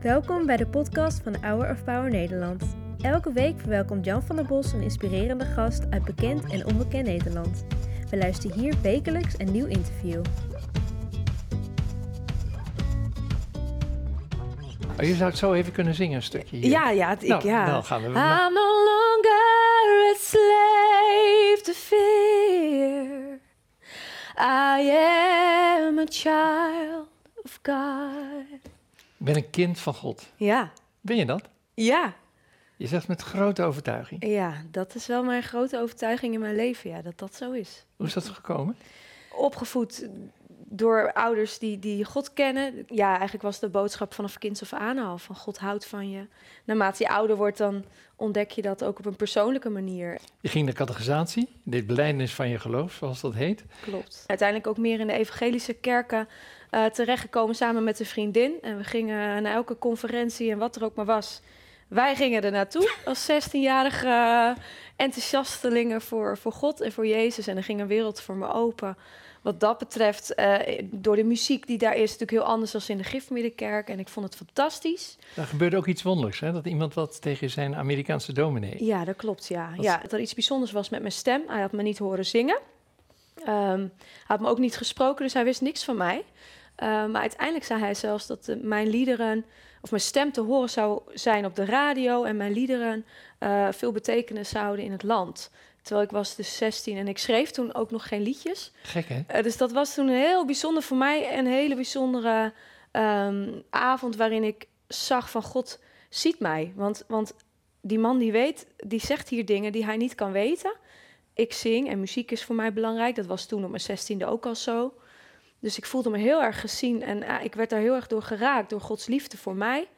Welkom bij de podcast van Hour of Power Nederland. Elke week verwelkomt Jan van der Bos een inspirerende gast uit bekend en onbekend Nederland. We luisteren hier wekelijks een nieuw interview. Oh, je zou het zo even kunnen zingen, een stukje hier. Ja, ja, het- ik, Nou, ja. dan gaan we- I'm no longer a slave to fear. I am a child of God. Ik ben een kind van God. Ja, Ben je dat? ja, Je zegt met grote overtuiging. ja, dat is wel mijn grote overtuiging in mijn leven, ja, dat dat zo is. Hoe is dat gekomen? Opgevoed door ouders die, die God kennen. Ja, eigenlijk was de boodschap vanaf kinds af aan al, van God houdt van je. Naarmate je ouder wordt, dan ontdek je dat ook op een persoonlijke manier. Je ging naar catechisatie, dit belijdenis van je geloof, zoals dat heet. Klopt. Uiteindelijk ook meer in de evangelische kerken eh, terechtgekomen samen met een vriendin. En we gingen naar elke conferentie en wat er ook maar was. Wij gingen er naartoe als 16-jarige eh, enthousiastelingen voor, voor God en voor Jezus. En er ging een wereld voor me open. Wat dat betreft, eh, door de muziek die daar is, natuurlijk heel anders dan in de Gifmiddenkerk. En ik vond het fantastisch. Daar gebeurde ook iets wonderlijks, hè? dat iemand wat tegen zijn Amerikaanse dominee. Ja, dat klopt, ja. Wat- ja. Dat er iets bijzonders was met mijn stem. Hij had me niet horen zingen. Ehm, hij had me ook niet gesproken, dus hij wist niks van mij. Ehm, maar uiteindelijk zei hij zelfs dat eh, mijn liederen, of mijn stem te horen zou zijn op de radio en mijn liederen eh, veel betekenis zouden in het land. Terwijl ik was dus 16 en ik schreef toen ook nog geen liedjes. Gek, hè? Eh, dus dat was toen heel bijzonder voor mij. Een hele bijzondere ehm, avond waarin ik zag van God ziet mij. Want, want die man die weet, die zegt hier dingen die hij niet kan weten. Ik zing en muziek is voor mij belangrijk. Dat was toen op mijn zestiende ook al zo. Dus ik voelde me heel erg gezien en eh, ik werd daar heel erg door geraakt, door Gods liefde voor mij.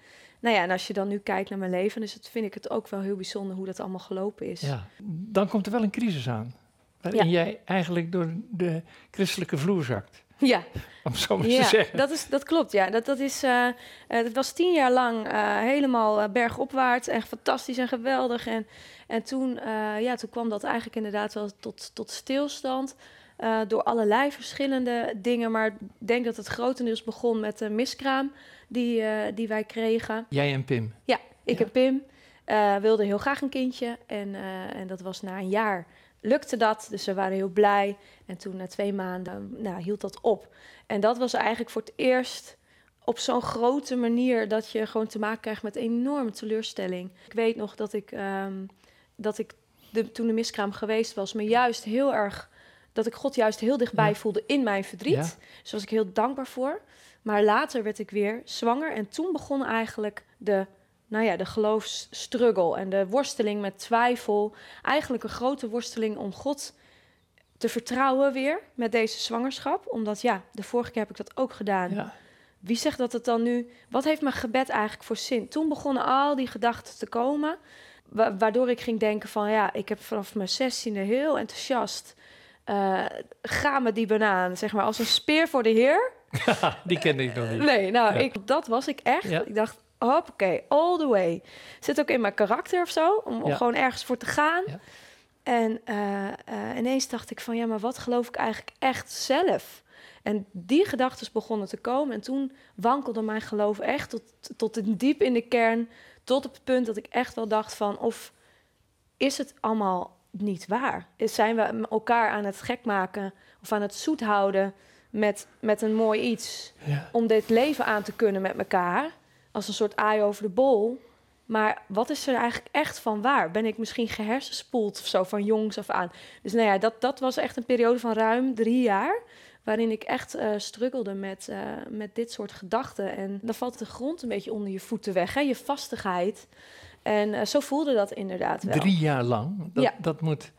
Nou ja, en als je dan nu kijkt naar mijn leven, dus het, vind ik het ook wel heel bijzonder hoe dat allemaal gelopen is. Ja. Dan komt er wel een crisis aan. Waarin jij eigenlijk door de christelijke vloer zakt. ja. Om zo maar te Ja, zeggen. dat, is, dat klopt. Ja, dat, dat is. het was tien jaar lang eh, helemaal bergopwaarts en fantastisch en geweldig. En, en toen, ja, toen kwam dat eigenlijk inderdaad wel tot, tot stilstand. Eh, door allerlei verschillende dingen. Maar ik denk dat het grotendeels begon met de miskraam die, eh, die wij kregen. Jij en Pim. Ja, ik Ja. en Pim eh, wilden heel graag een kindje. En, en dat was na een jaar lukte dat. Dus we waren heel blij. En toen na twee maanden nou, hield dat op. En dat was eigenlijk voor het eerst op zo'n grote manier... dat je gewoon te maken krijgt met enorme teleurstelling. Ik weet nog dat ik, ehm, dat ik de, toen de miskraam geweest was... me juist heel erg... dat ik God juist heel dichtbij Ja. voelde in mijn verdriet. Ja. Dus was ik heel dankbaar voor. Maar later werd ik weer zwanger. En toen begon eigenlijk de, nou ja, de geloofsstruggle en de worsteling met twijfel. Eigenlijk een grote worsteling om God te vertrouwen weer met deze zwangerschap. Omdat ja, de vorige keer heb ik dat ook gedaan. Ja. Wie zegt dat het dan nu... Wat heeft mijn gebed eigenlijk voor zin? Toen begonnen al die gedachten te komen... wa- waardoor ik ging denken van... ja, ik heb vanaf mijn zestiende heel enthousiast... eh, ga met die banaan, zeg maar, als een speer voor de Heer. Die kende ik nog niet. Nee, nou, Ja. ik, dat was ik echt. Ja. Ik dacht, oké, all the way. Zit ook in mijn karakter of zo, om, Ja. gewoon ergens voor te gaan. Ja. En eh, eh, ineens dacht ik van, ja, maar wat geloof ik eigenlijk echt zelf? En die gedachten begonnen te komen. En toen wankelde mijn geloof echt tot, tot in- diep in de kern. Tot op het punt dat ik echt wel dacht van... of is het allemaal niet waar? Is- Zijn we elkaar aan het gek maken of aan het zoet houden... met, met een mooi iets Ja. om dit leven aan te kunnen met elkaar. Als een soort aai over de bol. Maar wat is er eigenlijk echt van waar? Ben ik misschien gehersenspoeld of zo van jongs af aan? Dus nou ja, dat, dat was echt een periode van ruim drie jaar. Waarin ik echt eh struggelde met, eh, met dit soort gedachten. En dan valt de grond een beetje onder je voeten weg, hè? je vastigheid. En eh, zo voelde dat inderdaad wel. Drie jaar lang. Dat, Ja. dat moet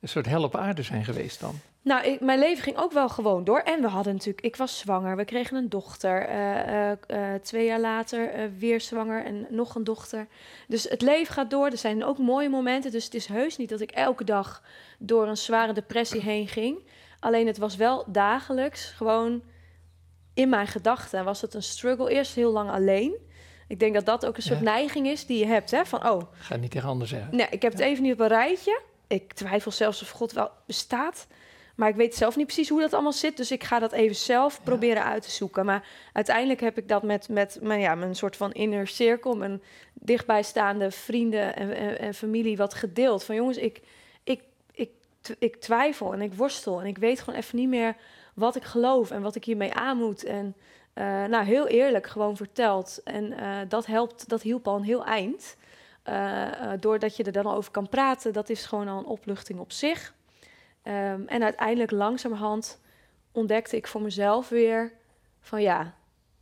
een soort hel op aarde zijn geweest dan. Nou, ik, mijn leven ging ook wel gewoon door. En we hadden natuurlijk, ik was zwanger, we kregen een dochter. Eh, eh, twee jaar later weer zwanger en nog een dochter. Dus het leven gaat door. Er zijn ook mooie momenten. Dus het is heus niet dat ik elke dag door een zware depressie heen ging. Alleen het was wel dagelijks gewoon in mijn gedachten was het een struggle. Eerst heel lang alleen. Ik denk dat dat ook een soort Ja. neiging is die je hebt. Hè? Van, oh, Ga het niet tegen anderen zeggen. Nee, ik heb het even niet op een rijtje. Ik twijfel zelfs of God wel bestaat. maar ik weet zelf niet precies hoe dat allemaal zit. Dus ik ga dat even zelf proberen uit te zoeken. Maar uiteindelijk heb ik dat met, met mijn, ja, mijn soort van inner cirkel, mijn dichtbijstaande vrienden en, en, en familie wat gedeeld. Van jongens, ik, ik, ik, ik twijfel en ik worstel. En ik weet gewoon even niet meer wat ik geloof en wat ik hiermee aan moet. En uh, nou, heel eerlijk gewoon verteld. En uh, dat helpt, dat hielp al een heel eind. Uh, doordat je er dan over kan praten, dat is gewoon al een opluchting op zich. Um, en uiteindelijk langzamerhand ontdekte ik voor mezelf weer van ja,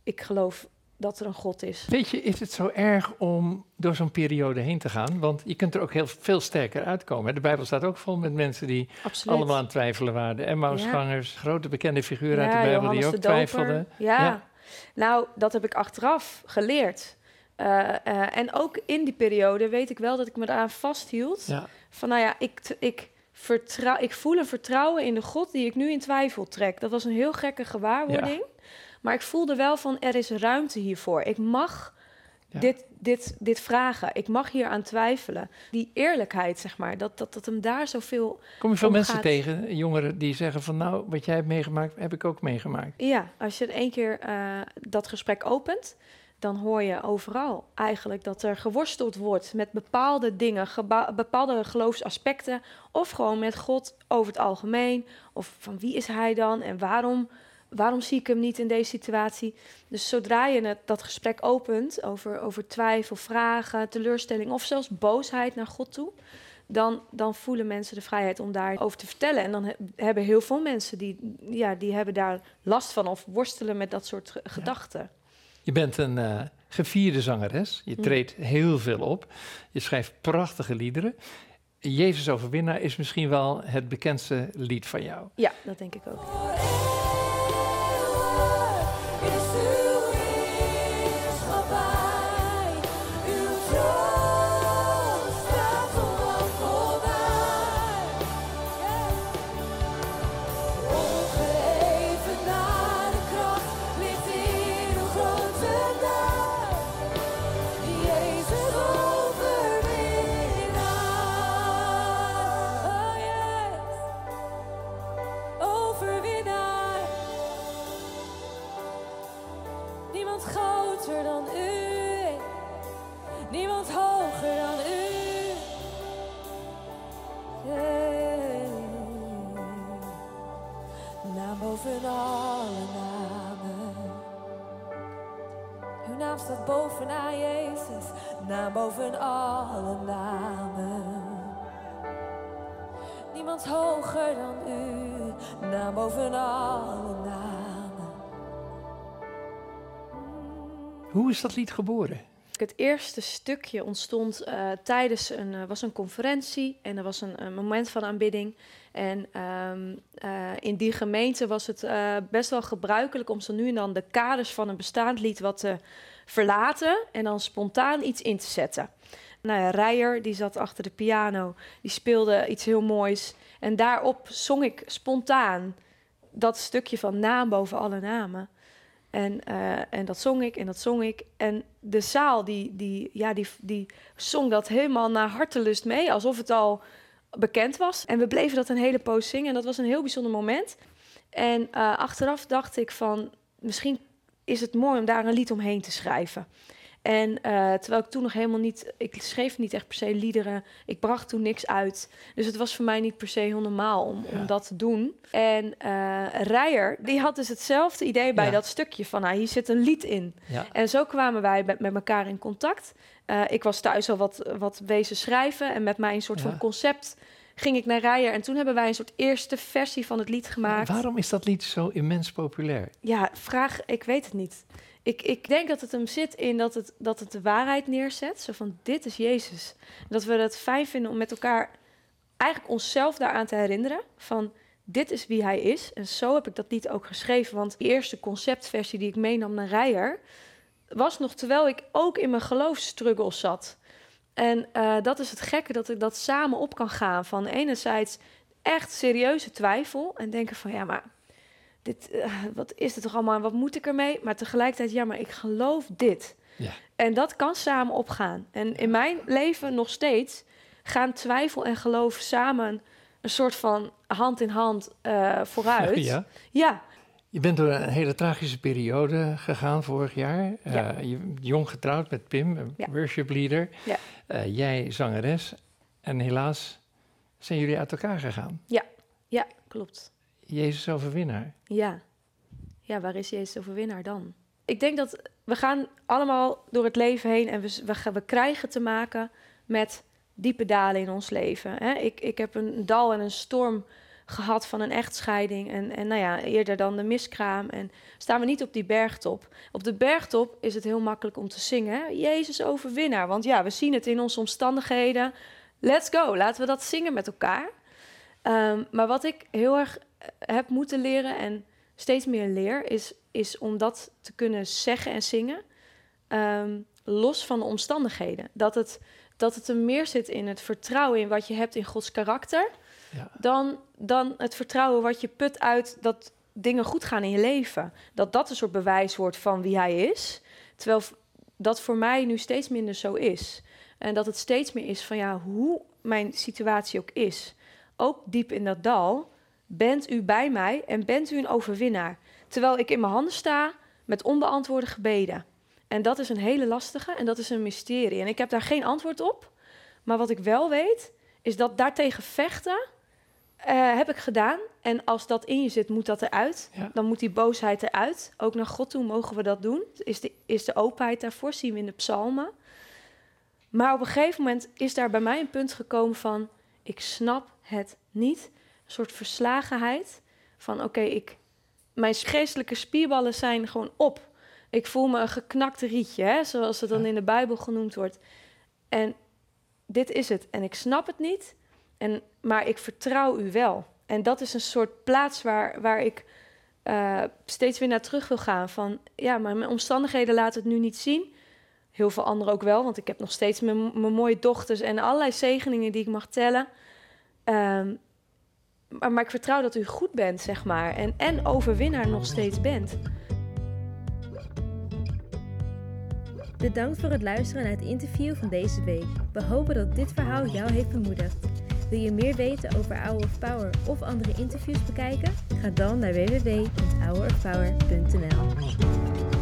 ik geloof dat er een God is. Weet je, is het zo erg om door zo'n periode heen te gaan? Want je kunt er ook heel veel sterker uitkomen. De Bijbel staat ook vol met mensen die Absoluut. allemaal aan het twijfelen waren. Emmausgangers, ja. grote bekende figuren ja, uit de Bijbel Johannes die ook twijfelden. Ja. Ja. nou, dat heb ik achteraf geleerd. Uh, uh, en ook in die periode weet ik wel dat ik me daaraan vasthield. Van nou ja, ik, ik, vertrouw, ik voel een vertrouwen in de God die ik nu in twijfel trek. Dat was een heel gekke gewaarwording. Maar ik voelde wel van er is ruimte hiervoor. Ik mag Ja. dit, dit, dit vragen. Ik mag hier aan twijfelen. Die eerlijkheid, zeg maar, dat, dat, dat hem daar zoveel. Kom je veel mensen tegen, jongeren, die zeggen van nou, wat jij hebt meegemaakt, heb ik ook meegemaakt. Ja, als je één keer eh, dat gesprek opent, dan hoor je overal eigenlijk dat er geworsteld wordt met bepaalde dingen, bepaalde geloofsaspecten, of gewoon met God over het algemeen, of van wie is hij dan en waarom, waarom zie ik hem niet in deze situatie. Dus zodra je het, dat gesprek opent over, over twijfel, vragen, teleurstelling of zelfs boosheid naar God toe, dan, dan voelen mensen de vrijheid om daarover te vertellen. En dan he- hebben heel veel mensen die, ja, die hebben daar last van of worstelen met dat soort ge- gedachten. Je bent een eh, gevierde zangeres. Je Hm. treedt heel veel op. Je schrijft prachtige liederen. Jezus Overwinnaar is misschien wel het bekendste lied van jou. Ja, dat denk ik ook. No. Staat bovenaan Jezus, naam boven alle namen. Niemand hoger dan u, naam boven alle namen. Hoe is dat lied geboren? Het eerste stukje ontstond eh, tijdens een, eh, was een conferentie en er was een, een moment van aanbidding. En ehm, eh, in die gemeente was het best wel gebruikelijk om zo nu en dan de kaders van een bestaand lied wat te verlaten en dan spontaan iets in te zetten. Nou ja, Rijer, die zat achter de piano, die speelde iets heel moois. En daarop zong ik spontaan dat stukje van naam boven alle namen. En, eh, en dat zong ik en dat zong ik. En de zaal die, die, ja, die, die zong dat helemaal naar hartelust mee, alsof het al bekend was. En we bleven dat een hele poos zingen en dat was een heel bijzonder moment. En eh, achteraf dacht ik van, misschien is het mooi om daar een lied omheen te schrijven. En eh, terwijl ik toen nog helemaal niet, ik schreef niet echt per se liederen, ik bracht toen niks uit. Dus het was voor mij niet per se heel normaal om, Ja. om dat te doen. En eh Rijer, die had dus hetzelfde idee bij Ja. dat stukje van, nou, hier zit een lied in. Ja. En zo kwamen wij met, met elkaar in contact. Eh, ik was thuis al wat, wat wezen schrijven en met mij een soort van concept ging ik naar Rijer. En toen hebben wij een soort eerste versie van het lied gemaakt. Waarom is dat lied zo immens populair? Ja, vraag, ik weet het niet. Ik, ik denk dat het hem zit in dat het, dat het de waarheid neerzet. Zo van, dit is Jezus. Dat we het fijn vinden om met elkaar eigenlijk onszelf daaraan te herinneren. Van, dit is wie hij is. En zo heb ik dat lied ook geschreven. Want die eerste conceptversie die ik meenam naar Rijer... was nog terwijl ik ook in mijn geloofsstruggles zat. En eh, dat is het gekke, dat ik dat samen op kan gaan. Van enerzijds echt serieuze twijfel. En denken van, ja, maar dit, eh, wat is het toch allemaal en wat moet ik ermee? Maar tegelijkertijd, ja, maar ik geloof dit. Ja. En dat kan samen opgaan. En in mijn leven nog steeds gaan twijfel en geloof samen een soort van hand in hand eh, vooruit. Ja. ja, Je bent door een hele tragische periode gegaan vorig jaar. Ja. je, jong getrouwd met Pim, Ja. worship leader. Ja. Jij zangeres. En helaas zijn jullie uit elkaar gegaan. ja, klopt. Jezus overwinnaar. Ja. Ja, waar is Jezus overwinnaar dan? Ik denk dat we gaan allemaal door het leven heen en we, we, we krijgen te maken met diepe dalen in ons leven. Hè? Ik, ik heb een dal en een storm gehad van een echtscheiding en, en nou ja, eerder dan de miskraam. En staan we niet op die bergtop. Op de bergtop is het heel makkelijk om te zingen. Hè? Jezus overwinnaar. Want ja, we zien het in onze omstandigheden. Let's go, laten we dat zingen met elkaar. Ehm, maar wat ik heel erg heb moeten leren en steeds meer leer, is, is om dat te kunnen zeggen en zingen. ehm, los van de omstandigheden. Dat het, dat het er meer zit in het vertrouwen in wat je hebt in Gods karakter. Ja. Dan, dan het vertrouwen wat je put uit dat dingen goed gaan in je leven. Dat dat een soort bewijs wordt van wie hij is. Terwijl dat voor mij nu steeds minder zo is. En dat het steeds meer is van ja, hoe mijn situatie ook is. Ook diep in dat dal bent u bij mij en bent u een overwinnaar. Terwijl ik in mijn handen sta met onbeantwoorde gebeden. En dat is een hele lastige en dat is een mysterie. En ik heb daar geen antwoord op. Maar wat ik wel weet, is dat daartegen vechten eh, heb ik gedaan. En als dat in je zit, moet dat eruit. Ja. Dan moet die boosheid eruit. Ook naar God toe mogen we dat doen. Is de, is de openheid daarvoor, zien we in de psalmen. Maar op een gegeven moment is daar bij mij een punt gekomen van... ik snap het niet. Soort verslagenheid van oké, ik mijn geestelijke spierballen zijn gewoon op. Ik voel me een geknakt rietje, hè, zoals het dan in de Bijbel genoemd wordt. En dit is het. En ik snap het niet, en, maar ik vertrouw u wel. En dat is een soort plaats waar, waar ik eh, steeds weer naar terug wil gaan. Van ja, maar mijn omstandigheden laten het nu niet zien. Heel veel anderen ook wel, want ik heb nog steeds mijn, mijn mooie dochters en allerlei zegeningen die ik mag tellen. Ehm, maar, maar ik vertrouw dat u goed bent, zeg maar. En, en overwinnaar nog steeds bent. Bedankt voor het luisteren naar het interview van deze week. We hopen dat dit verhaal jou heeft bemoedigd. Wil je meer weten over Hour of Power of andere interviews bekijken? Ga dan naar www.hourofpower.nl